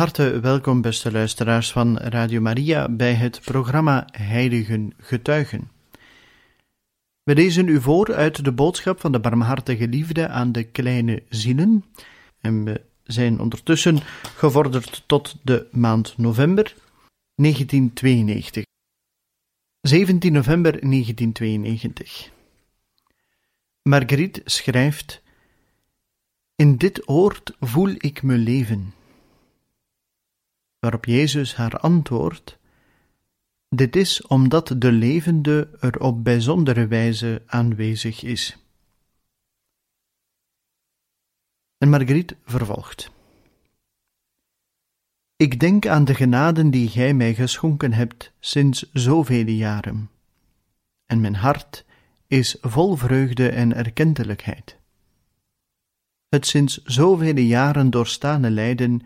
Harte welkom, beste luisteraars van Radio Maria, bij het programma Heiligen Getuigen. We lezen u voor uit de boodschap van de barmhartige liefde aan de kleine zielen. En we zijn ondertussen gevorderd tot de maand november 1992. 17 november 1992. Marguerite schrijft: In dit oord voel ik me leven waarop Jezus haar antwoordt: Dit is omdat de levende er op bijzondere wijze aanwezig is. En Marguerite vervolgt: Ik denk aan de genaden die gij mij geschonken hebt sinds zoveel jaren, en mijn hart is vol vreugde en erkentelijkheid. Het sinds zoveel jaren doorstane lijden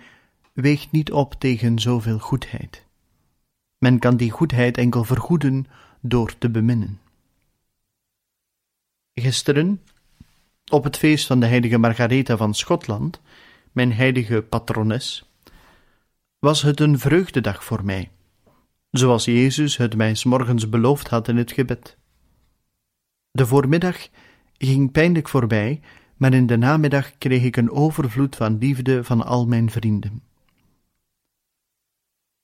weegt niet op tegen zoveel goedheid. Men kan die goedheid enkel vergoeden door te beminnen. Gisteren, op het feest van de heilige Margaretha van Schotland, mijn heilige patrones, was het een vreugdedag voor mij, zoals Jezus het mij s morgens beloofd had in het gebed. De voormiddag ging pijnlijk voorbij, maar in de namiddag kreeg ik een overvloed van liefde van al mijn vrienden.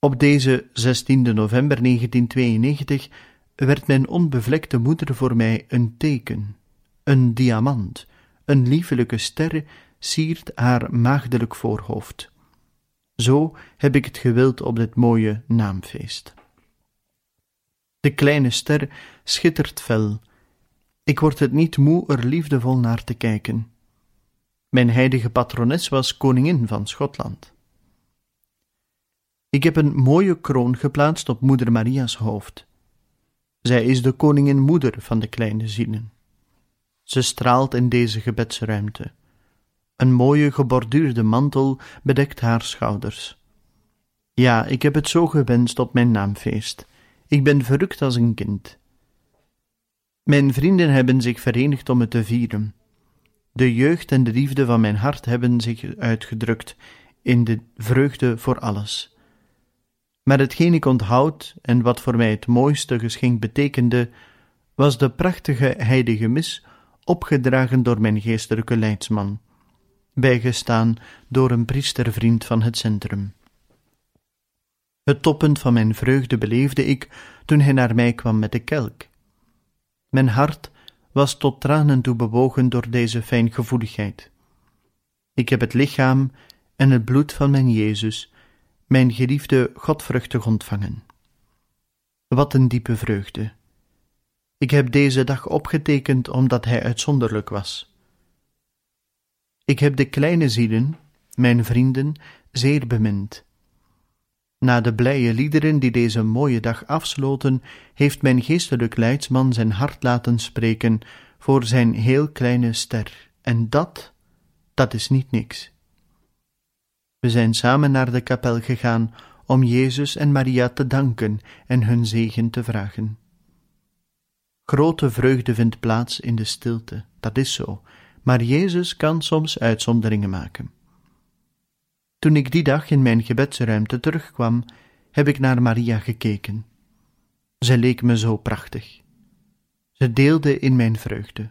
Op deze 16 november 1992 werd mijn onbevlekte moeder voor mij een teken, een diamant, een liefelijke ster siert haar maagdelijk voorhoofd. Zo heb ik het gewild op dit mooie naamfeest. De kleine ster schittert fel. Ik word het niet moe er liefdevol naar te kijken. Mijn heilige patrones was koningin van Schotland. Ik heb een mooie kroon geplaatst op moeder Maria's hoofd. Zij is de koningin moeder van de kleine zielen. Ze straalt in deze gebedsruimte. Een mooie geborduurde mantel bedekt haar schouders. Ja, ik heb het zo gewenst op mijn naamfeest. Ik ben verrukt als een kind. Mijn vrienden hebben zich verenigd om het te vieren. De jeugd en de liefde van mijn hart hebben zich uitgedrukt in de vreugde voor alles. Maar hetgeen ik onthoud en wat voor mij het mooiste geschenk betekende, was de prachtige heilige mis, opgedragen door mijn geestelijke leidsman, bijgestaan door een priestervriend van het centrum. Het toppunt van mijn vreugde beleefde ik toen hij naar mij kwam met de kelk. Mijn hart was tot tranen toe bewogen door deze fijngevoeligheid. Ik heb het lichaam en het bloed van mijn Jezus mijn geliefde godvruchtig ontvangen. Wat een diepe vreugde. Ik heb deze dag opgetekend omdat hij uitzonderlijk was. Ik heb de kleine zielen, mijn vrienden, zeer bemind. Na de blije liederen die deze mooie dag afsloten, heeft mijn geestelijk leidsman zijn hart laten spreken voor zijn heel kleine ster, en dat, dat is niet niks. We zijn samen naar de kapel gegaan om Jezus en Maria te danken en hun zegen te vragen. Grote vreugde vindt plaats in de stilte, dat is zo, maar Jezus kan soms uitzonderingen maken. Toen ik die dag in mijn gebedsruimte terugkwam, heb ik naar Maria gekeken. Ze leek me zo prachtig. Ze deelde in mijn vreugde.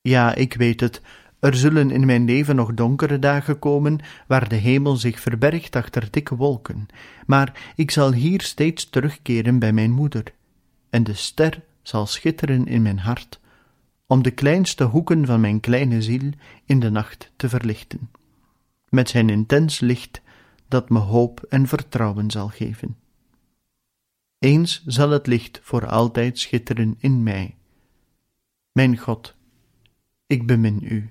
Ja, ik weet het, er zullen in mijn leven nog donkere dagen komen, waar de hemel zich verbergt achter dikke wolken, maar ik zal hier steeds terugkeren bij mijn moeder, en de ster zal schitteren in mijn hart, om de kleinste hoeken van mijn kleine ziel in de nacht te verlichten, met zijn intens licht dat me hoop en vertrouwen zal geven. Eens zal het licht voor altijd schitteren in mij. Mijn God, ik bemin u.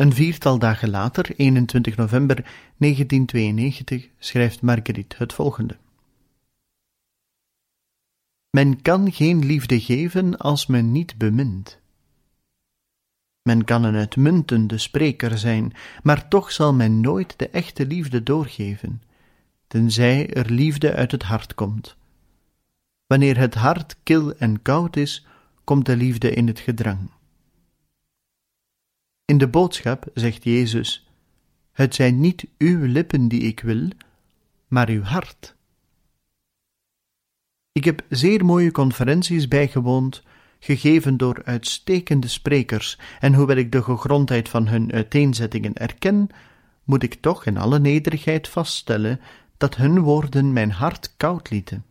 Een viertal dagen later, 21 november 1992, schrijft Marguerite het volgende. Men kan geen liefde geven als men niet bemint. Men kan een uitmuntende spreker zijn, maar toch zal men nooit de echte liefde doorgeven, tenzij er liefde uit het hart komt. Wanneer het hart kil en koud is, komt de liefde in het gedrang. In de boodschap zegt Jezus: Het zijn niet uw lippen die ik wil, maar uw hart. Ik heb zeer mooie conferenties bijgewoond, gegeven door uitstekende sprekers, en hoewel ik de gegrondheid van hun uiteenzettingen erken, moet ik toch in alle nederigheid vaststellen dat hun woorden mijn hart koud lieten.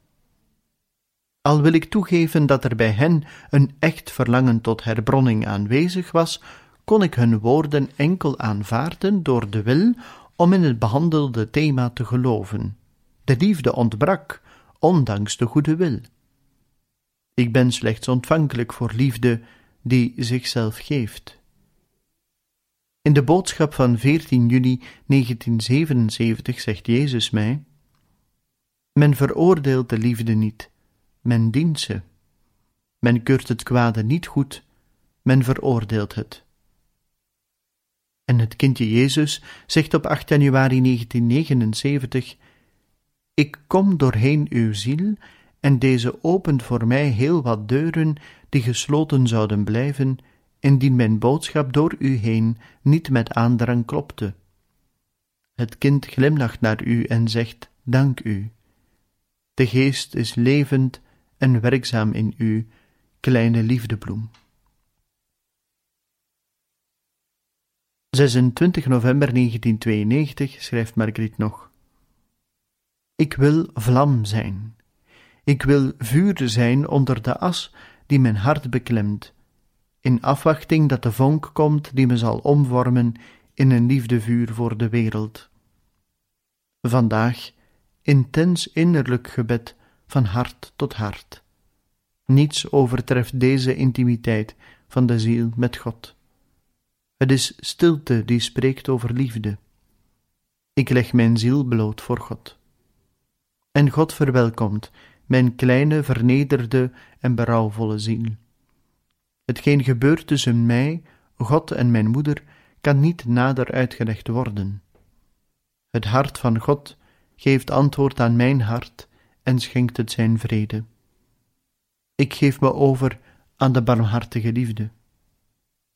Al wil ik toegeven dat er bij hen een echt verlangen tot herbronning aanwezig was, kon ik hun woorden enkel aanvaarden door de wil om in het behandelde thema te geloven. De liefde ontbrak, ondanks de goede wil. Ik ben slechts ontvankelijk voor liefde die zichzelf geeft. In de boodschap van 14 juni 1977 zegt Jezus mij: Men veroordeelt de liefde niet, men dient ze. Men keurt het kwade niet goed, men veroordeelt het. En het kindje Jezus zegt op 8 januari 1979: Ik kom doorheen uw ziel, en deze opent voor mij heel wat deuren die gesloten zouden blijven, indien mijn boodschap door u heen niet met aandrang klopte. Het kind glimlacht naar u en zegt: Dank u. De geest is levend en werkzaam in u, kleine liefdebloem. 26 november 1992 schrijft Margriet nog: Ik wil vlam zijn. Ik wil vuur zijn onder de as die mijn hart beklemt, in afwachting dat de vonk komt die me zal omvormen in een liefdevuur voor de wereld. Vandaag intens innerlijk gebed van hart tot hart. Niets overtreft deze intimiteit van de ziel met God. Het is stilte die spreekt over liefde. Ik leg mijn ziel bloot voor God. En God verwelkomt mijn kleine, vernederde en berouwvolle ziel. Hetgeen gebeurt tussen mij, God en mijn moeder, kan niet nader uitgelegd worden. Het hart van God geeft antwoord aan mijn hart en schenkt het zijn vrede. Ik geef me over aan de barmhartige liefde.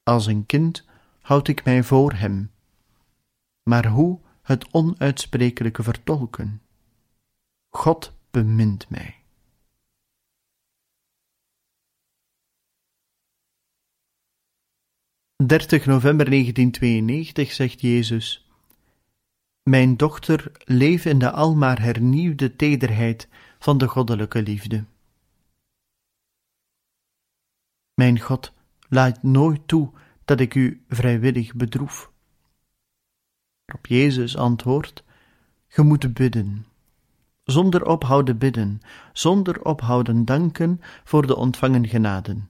Als een kind houd ik mij voor hem. Maar hoe het onuitsprekelijke vertolken? God bemint mij. Dertig november 1992 zegt Jezus: Mijn dochter, leef in de almaar hernieuwde tederheid van de goddelijke liefde. Mijn God, laat nooit toe dat ik u vrijwillig bedroef. Op Jezus antwoordt: Ge moet bidden. Zonder ophouden bidden, zonder ophouden danken voor de ontvangen genaden.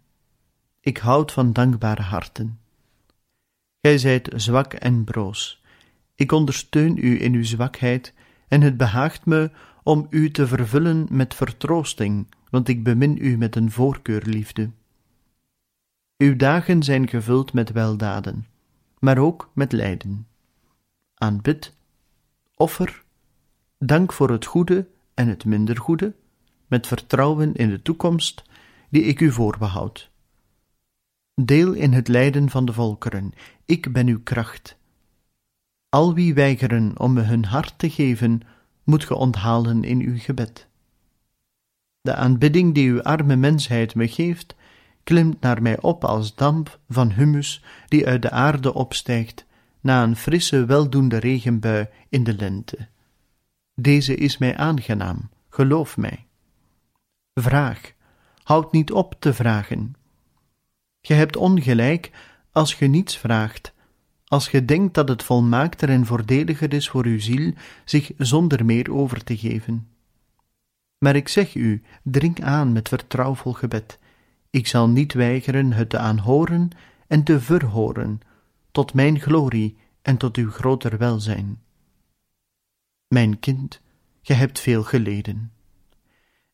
Ik houd van dankbare harten. Gij zijt zwak en broos. Ik ondersteun u in uw zwakheid, en het behaagt me om u te vervullen met vertroosting, want ik bemin u met een voorkeurliefde. Uw dagen zijn gevuld met weldaden, maar ook met lijden. Aanbid, offer, dank voor het goede en het minder goede, met vertrouwen in de toekomst die ik u voorbehoud. Deel in het lijden van de volkeren, ik ben uw kracht. Al wie weigeren om me hun hart te geven, moet ge onthalen in uw gebed. De aanbidding die uw arme mensheid me geeft, klimt naar mij op als damp van humus die uit de aarde opstijgt na een frisse, weldoende regenbui in de lente. Deze is mij aangenaam, geloof mij. Vraag, houd niet op te vragen. Ge hebt ongelijk als ge niets vraagt, als ge denkt dat het volmaakter en voordeliger is voor uw ziel zich zonder meer over te geven. Maar ik zeg u, drink aan met vertrouwvol gebed. Ik zal niet weigeren het te aanhoren en te verhoren, tot mijn glorie en tot uw groter welzijn. Mijn kind, ge hebt veel geleden.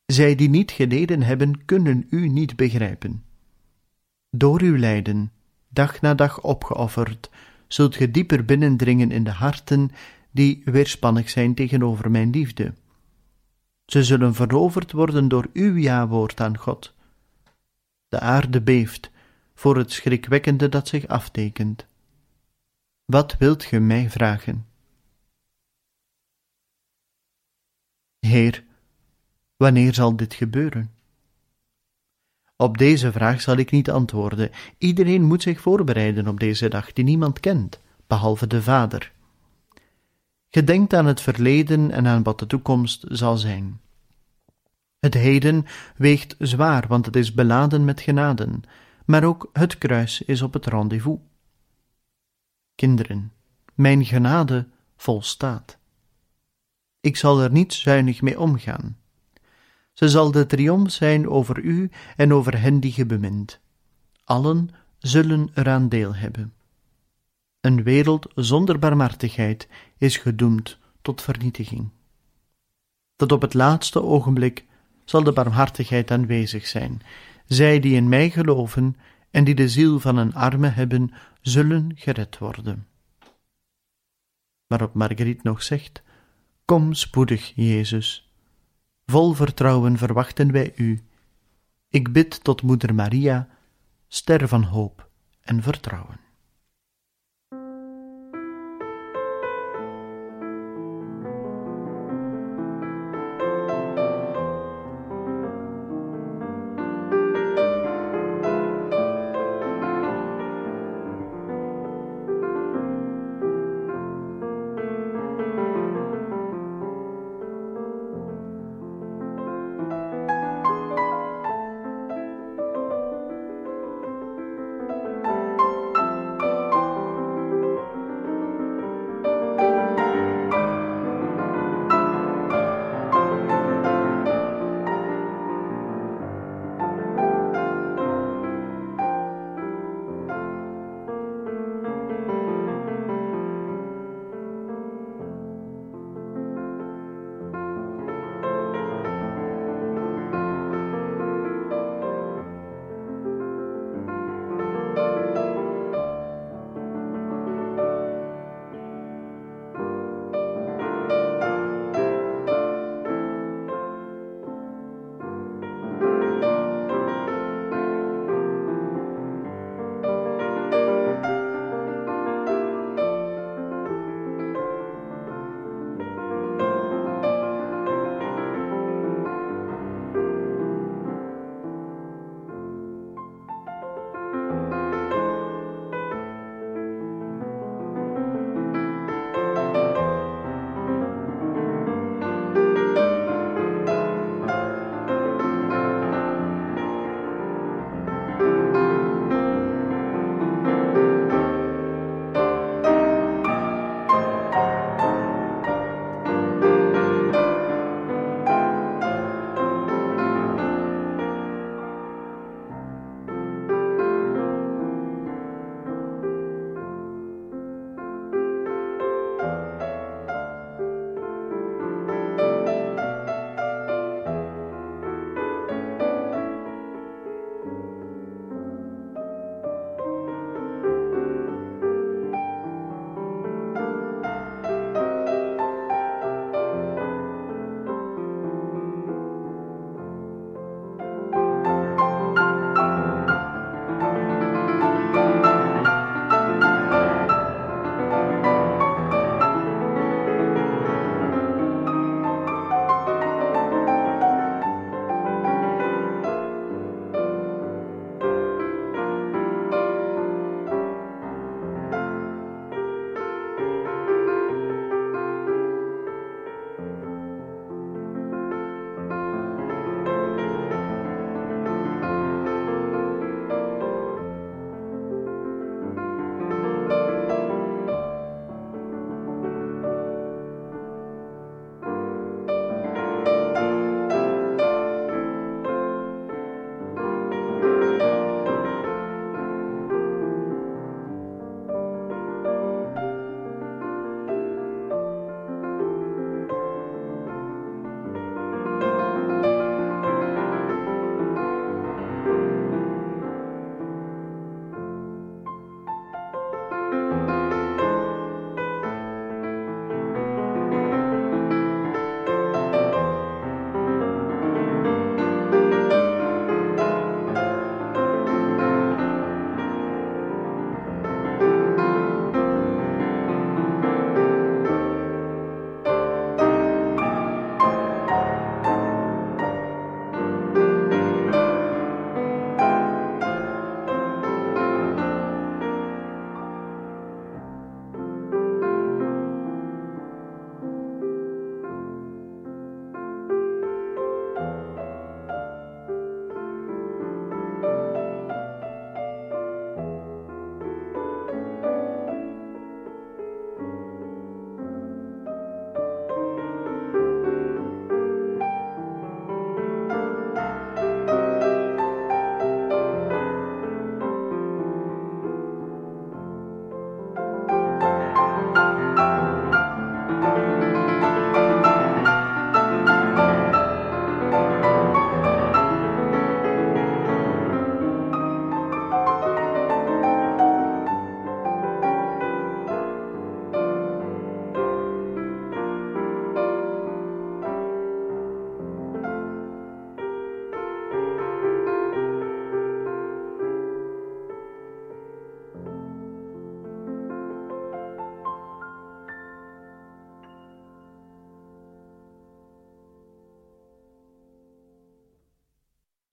Zij die niet geleden hebben, kunnen u niet begrijpen. Door uw lijden, dag na dag opgeofferd, zult ge dieper binnendringen in de harten die weerspannig zijn tegenover mijn liefde. Ze zullen veroverd worden door uw ja-woord aan God. De aarde beeft voor het schrikwekkende dat zich aftekent. Wat wilt ge mij vragen? Heer, wanneer zal dit gebeuren? Op deze vraag zal ik niet antwoorden. Iedereen moet zich voorbereiden op deze dag die niemand kent, behalve de Vader. Gedenkt aan het verleden en aan wat de toekomst zal zijn. Het heden weegt zwaar, want het is beladen met genaden, maar ook het kruis is op het rendezvous. Kinderen, mijn genade volstaat. Ik zal er niet zuinig mee omgaan. Ze zal de triomf zijn over u en over hen die ge bemint. Allen zullen eraan deel hebben. Een wereld zonder barmhartigheid is gedoemd tot vernietiging. Tot op het laatste ogenblik zal de barmhartigheid aanwezig zijn. Zij die in mij geloven en die de ziel van een arme hebben, zullen gered worden. Waarop Marguerite nog zegt: Kom spoedig, Jezus. Vol vertrouwen verwachten wij u. Ik bid tot Moeder Maria, ster van hoop en vertrouwen.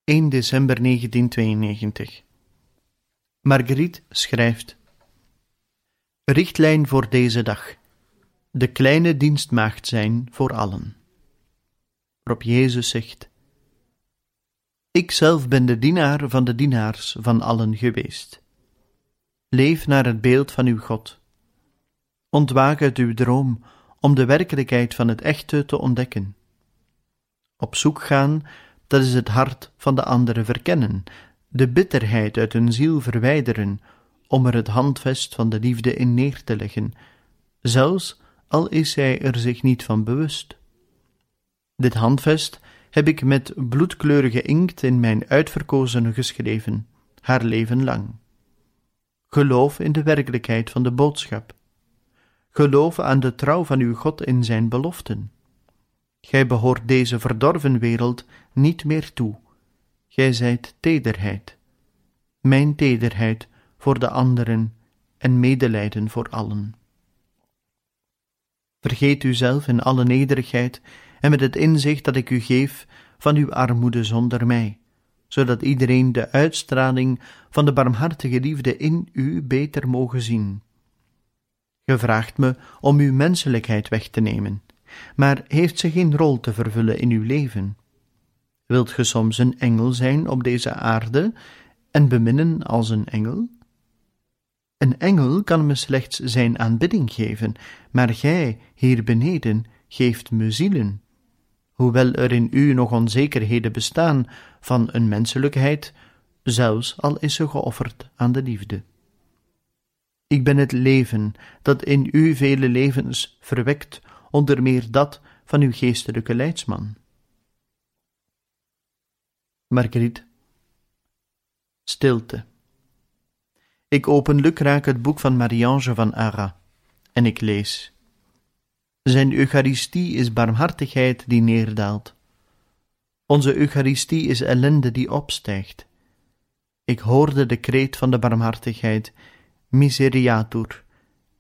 1 december 1992. Marguerite schrijft: Richtlijn voor deze dag: de kleine dienstmaagd zijn voor allen. Waarop Jezus zegt: Ik zelf ben de dienaar van de dienaars van allen geweest. Leef naar het beeld van uw God. Ontwaak uit uw droom om de werkelijkheid van het echte te ontdekken. Op zoek gaan, dat is het hart van de andere verkennen, de bitterheid uit hun ziel verwijderen, om er het handvest van de liefde in neer te leggen, zelfs al is zij er zich niet van bewust. Dit handvest heb ik met bloedkleurige inkt in mijn uitverkozene geschreven, haar leven lang. Geloof in de werkelijkheid van de boodschap. Geloof aan de trouw van uw God in zijn beloften. Gij behoort deze verdorven wereld niet meer toe. Gij zijt tederheid. Mijn tederheid voor de anderen en medelijden voor allen. Vergeet uzelf in alle nederigheid en met het inzicht dat ik u geef van uw armoede zonder mij, zodat iedereen de uitstraling van de barmhartige liefde in u beter mogen zien. Ge vraagt me om uw menselijkheid weg te nemen, maar heeft ze geen rol te vervullen in uw leven? Wilt ge soms een engel zijn op deze aarde en beminnen als een engel? Een engel kan me slechts zijn aanbidding geven, maar gij, hier beneden, geeft me zielen. Hoewel er in u nog onzekerheden bestaan van een menselijkheid, zelfs al is ze geofferd aan de liefde. Ik ben het leven dat in u vele levens verwekt, onder meer dat van uw geestelijke leidsman. Marguerite Stilte ik open lukraak het boek van Marie-Ange van Ara en ik lees. Zijn Eucharistie is barmhartigheid die neerdaalt. Onze Eucharistie is ellende die opstijgt. Ik hoorde de kreet van de barmhartigheid, miseriatur,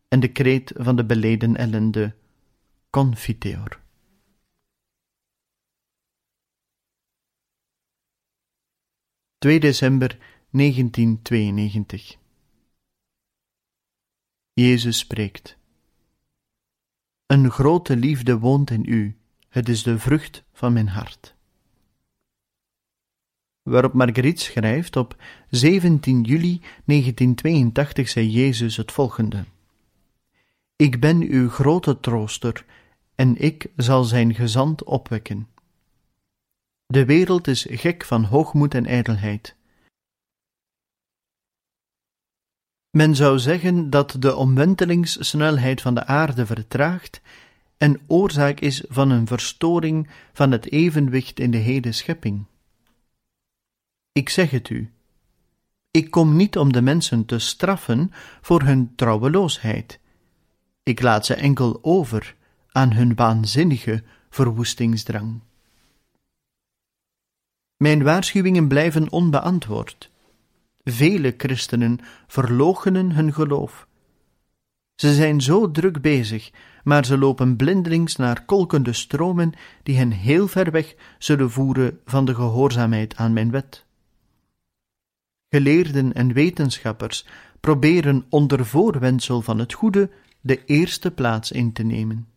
en de kreet van de beleden ellende, confiteor. Twee december 1992 Jezus spreekt. Een grote liefde woont in u, het is de vrucht van mijn hart. Waarop Marguerite schrijft op 17 juli 1982 zei Jezus het volgende: Ik ben uw grote trooster en ik zal zijn gezant opwekken. De wereld is gek van hoogmoed en ijdelheid. Men zou zeggen dat de omwentelingssnelheid van de aarde vertraagt en oorzaak is van een verstoring van het evenwicht in de hele schepping. Ik zeg het u, ik kom niet om de mensen te straffen voor hun trouweloosheid. Ik laat ze enkel over aan hun waanzinnige verwoestingsdrang. Mijn waarschuwingen blijven onbeantwoord. Vele christenen verloochenen hun geloof. Ze zijn zo druk bezig, maar ze lopen blindelings naar kolkende stromen die hen heel ver weg zullen voeren van de gehoorzaamheid aan mijn wet. Geleerden en wetenschappers proberen onder voorwendsel van het goede de eerste plaats in te nemen.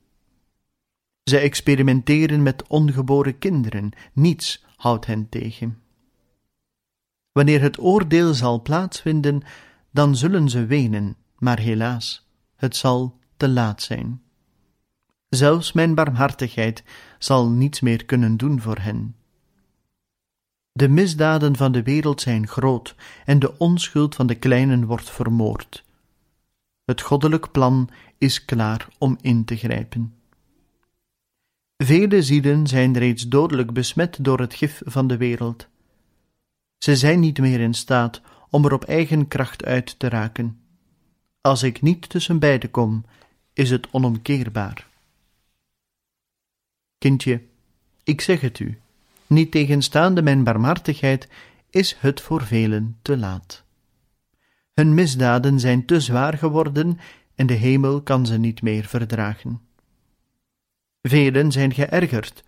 Zij experimenteren met ongeboren kinderen, niets houdt hen tegen. Wanneer het oordeel zal plaatsvinden, dan zullen ze wenen, maar helaas, het zal te laat zijn. Zelfs mijn barmhartigheid zal niets meer kunnen doen voor hen. De misdaden van de wereld zijn groot en de onschuld van de kleinen wordt vermoord. Het goddelijk plan is klaar om in te grijpen. Vele zielen zijn reeds dodelijk besmet door het gif van de wereld. Ze zijn niet meer in staat om er op eigen kracht uit te raken. Als ik niet tussen beiden kom, is het onomkeerbaar. Kindje, ik zeg het u, niet tegenstaande mijn barmhartigheid, is het voor velen te laat. Hun misdaden zijn te zwaar geworden en de hemel kan ze niet meer verdragen. Velen zijn geërgerd,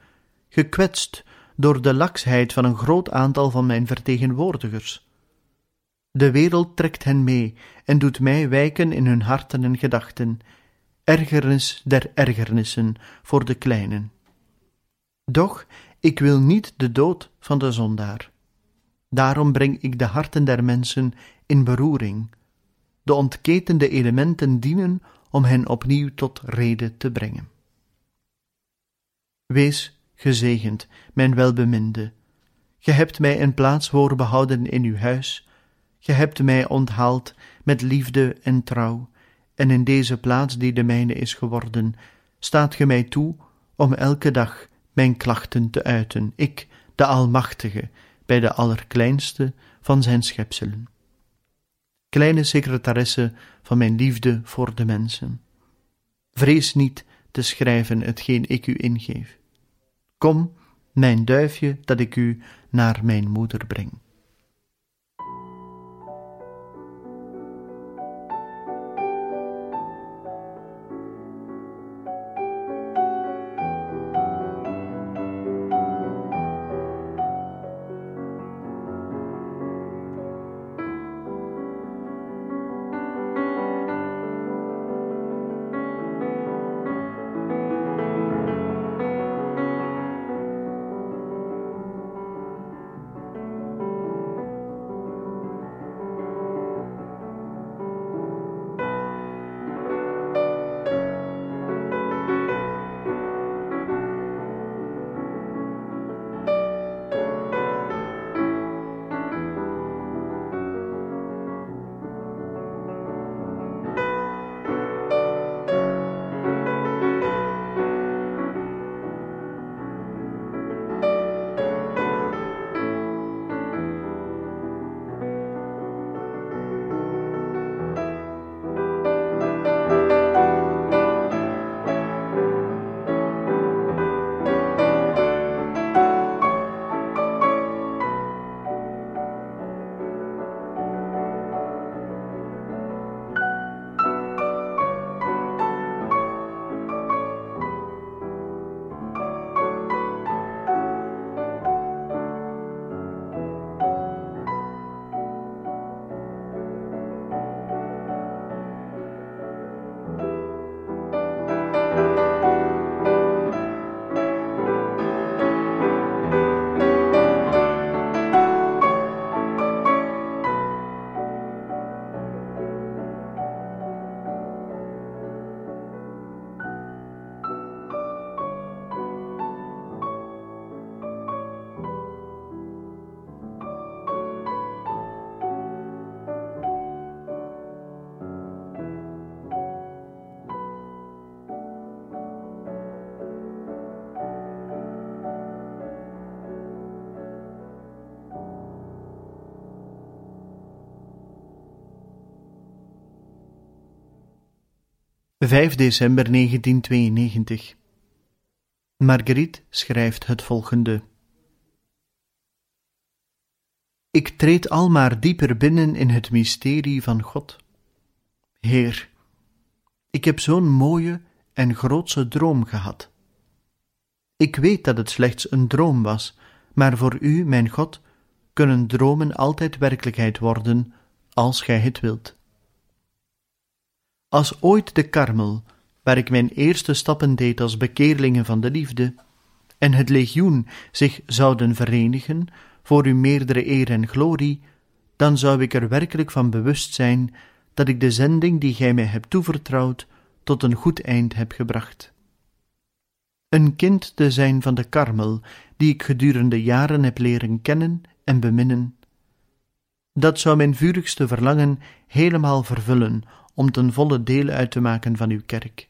gekwetst door de laksheid van een groot aantal van mijn vertegenwoordigers. De wereld trekt hen mee en doet mij wijken in hun harten en gedachten, ergernis der ergernissen voor de kleinen. Doch ik wil niet de dood van de zondaar. Daarom breng ik de harten der mensen in beroering. De ontketende elementen dienen om hen opnieuw tot rede te brengen. Wees gezegend, mijn welbeminde. Ge hebt mij een plaats voorbehouden in uw huis, ge hebt mij onthaald met liefde en trouw, en in deze plaats die de mijne is geworden, staat ge mij toe om elke dag mijn klachten te uiten, ik, de Almachtige, bij de allerkleinste van zijn schepselen. Kleine secretaresse van mijn liefde voor de mensen. Vrees niet te schrijven hetgeen ik u ingeef. Kom, mijn duifje, dat ik u naar mijn moeder breng. 5 december 1992. Marguerite schrijft het volgende. Ik treed al maar dieper binnen in het mysterie van God. Heer, ik heb zo'n mooie en grootse droom gehad. Ik weet dat het slechts een droom was, maar voor u, mijn God, kunnen dromen altijd werkelijkheid worden, als gij het wilt. Als ooit de karmel, waar ik mijn eerste stappen deed als bekeerlingen van de liefde, en het legioen zich zouden verenigen voor uw meerdere eer en glorie, dan zou ik er werkelijk van bewust zijn dat ik de zending die gij mij hebt toevertrouwd tot een goed eind heb gebracht. Een kind te zijn van de karmel, die ik gedurende jaren heb leren kennen en beminnen, dat zou mijn vurigste verlangen helemaal vervullen om ten volle deel uit te maken van uw kerk.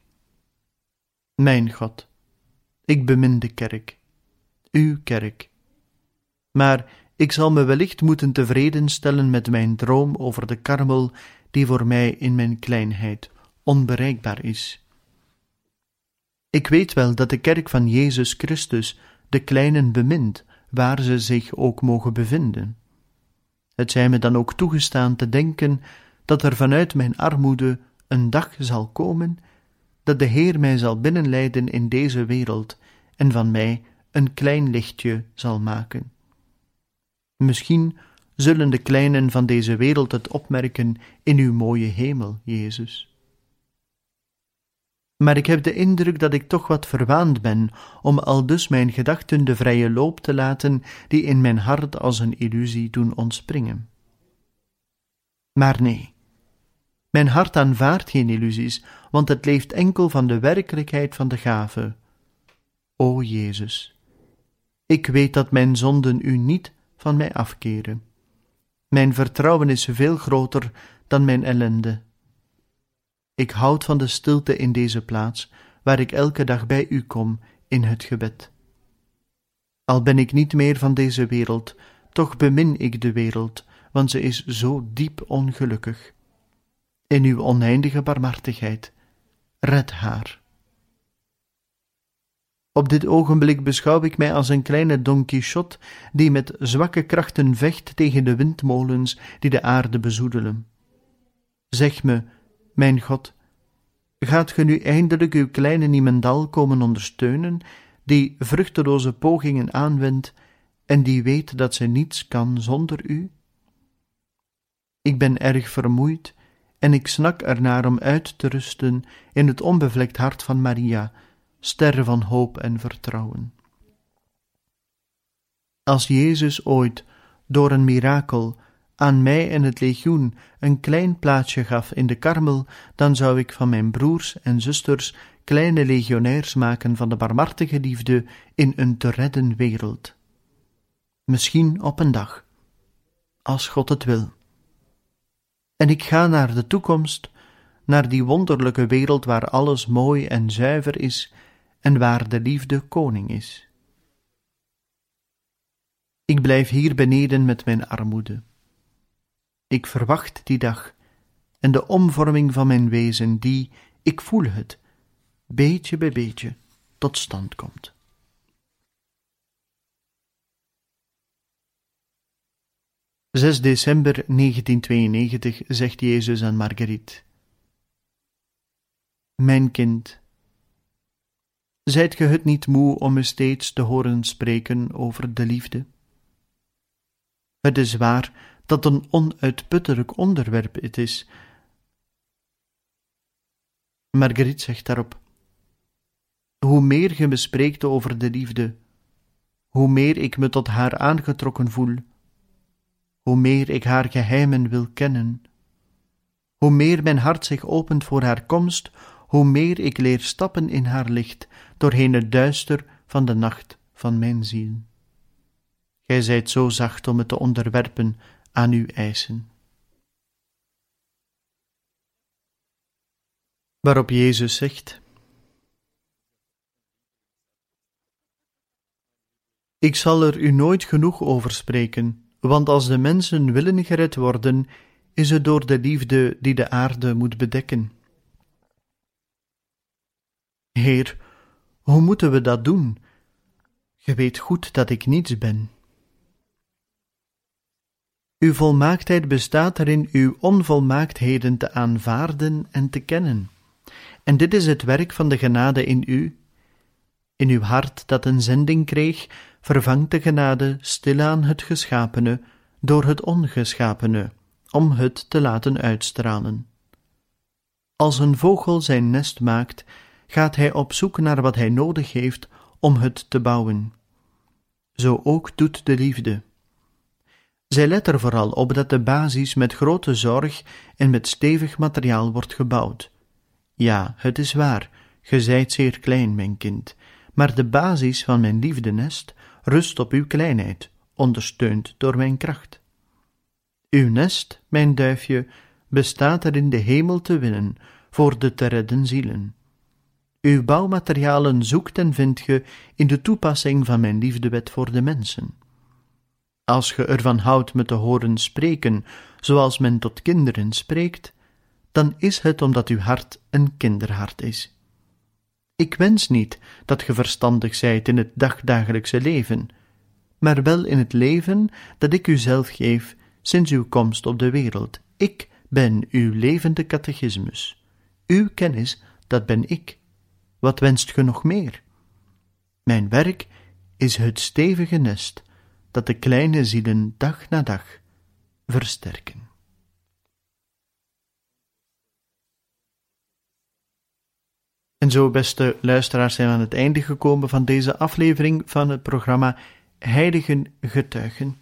Mijn God, ik bemin de kerk, uw kerk. Maar ik zal me wellicht moeten tevreden stellen met mijn droom over de karmel die voor mij in mijn kleinheid onbereikbaar is. Ik weet wel dat de kerk van Jezus Christus de kleinen bemint, waar ze zich ook mogen bevinden. Het zij me dan ook toegestaan te denken dat er vanuit mijn armoede een dag zal komen dat de Heer mij zal binnenleiden in deze wereld en van mij een klein lichtje zal maken. Misschien zullen de kleinen van deze wereld het opmerken in uw mooie hemel, Jezus. Maar ik heb de indruk dat ik toch wat verwaand ben om aldus mijn gedachten de vrije loop te laten die in mijn hart als een illusie doen ontspringen. Maar nee, mijn hart aanvaardt geen illusies, want het leeft enkel van de werkelijkheid van de gave. O Jezus, ik weet dat mijn zonden u niet van mij afkeren. Mijn vertrouwen is veel groter dan mijn ellende. Ik houd van de stilte in deze plaats, waar ik elke dag bij u kom in het gebed. Al ben ik niet meer van deze wereld, toch bemin ik de wereld, want ze is zo diep ongelukkig. In uw oneindige barmhartigheid, red haar. Op dit ogenblik beschouw ik mij als een kleine Don Quixote die met zwakke krachten vecht tegen de windmolens die de aarde bezoedelen. Zeg me, mijn God, gaat ge nu eindelijk uw kleine Niemendal komen ondersteunen, die vruchteloze pogingen aanwendt en die weet dat ze niets kan zonder u? Ik ben erg vermoeid en ik snak ernaar om uit te rusten in het onbevlekt hart van Maria, ster van hoop en vertrouwen. Als Jezus ooit door een mirakel aan mij en het legioen een klein plaatsje gaf in de karmel, dan zou ik van mijn broers en zusters kleine legionairs maken van de barmhartige liefde in een te redden wereld. Misschien op een dag, als God het wil. En ik ga naar de toekomst, naar die wonderlijke wereld waar alles mooi en zuiver is en waar de liefde koning is. Ik blijf hier beneden met mijn armoede. Ik verwacht die dag en de omvorming van mijn wezen, die, ik voel het, beetje bij beetje tot stand komt. Zes december 1992 zegt Jezus aan Marguerite: Mijn kind, zijt ge het niet moe om me steeds te horen spreken over de liefde? Het is waar dat een onuitputtelijk onderwerp het is. Marguerite zegt daarop: Hoe meer ge me spreekt over de liefde, hoe meer ik me tot haar aangetrokken voel, hoe meer ik haar geheimen wil kennen, hoe meer mijn hart zich opent voor haar komst, hoe meer ik leer stappen in haar licht, doorheen het duister van de nacht van mijn ziel. Gij zijt zo zacht om het te onderwerpen aan uw eisen. Waarop Jezus zegt: Ik zal er u nooit genoeg over spreken, want als de mensen willen gered worden, is het door de liefde die de aarde moet bedekken. Heer, hoe moeten we dat doen? Ge weet goed dat ik niets ben. Uw volmaaktheid bestaat erin uw onvolmaaktheden te aanvaarden en te kennen. En dit is het werk van de genade in u. In uw hart dat een zending kreeg, vervangt de genade stilaan het geschapene door het ongeschapene, om het te laten uitstralen. Als een vogel zijn nest maakt, gaat hij op zoek naar wat hij nodig heeft om het te bouwen. Zo ook doet de liefde. Zij let er vooral op dat de basis met grote zorg en met stevig materiaal wordt gebouwd. Ja, het is waar, ge zijt zeer klein, mijn kind, maar de basis van mijn liefdenest rust op uw kleinheid, ondersteund door mijn kracht. Uw nest, mijn duifje, bestaat er in de hemel te winnen voor de te redden zielen. Uw bouwmaterialen zoekt en vindt ge in de toepassing van mijn liefdewet voor de mensen. Als ge ervan houdt me te horen spreken zoals men tot kinderen spreekt, dan is het omdat uw hart een kinderhart is. Ik wens niet dat ge verstandig zijt in het dagdagelijkse leven, maar wel in het leven dat ik u zelf geef sinds uw komst op de wereld. Ik ben uw levende catechismus. Uw kennis, dat ben ik. Wat wenst ge nog meer? Mijn werk is het stevige nest dat de kleine zielen dag na dag versterken. En zo, beste luisteraars, zijn we aan het einde gekomen van deze aflevering van het programma Heiligen Getuigen.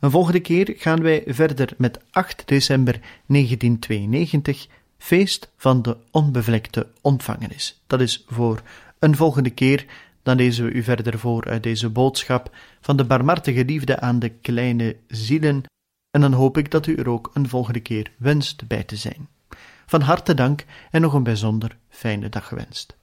Een volgende keer gaan wij verder met 8 december 1992, feest van de onbevlekte ontvangenis. Dat is voor een volgende keer. Dan lezen we u verder voor uit deze boodschap van de barmhartige liefde aan de kleine zielen. En dan hoop ik dat u er ook een volgende keer wenst bij te zijn. Van harte dank en nog een bijzonder fijne dag gewenst.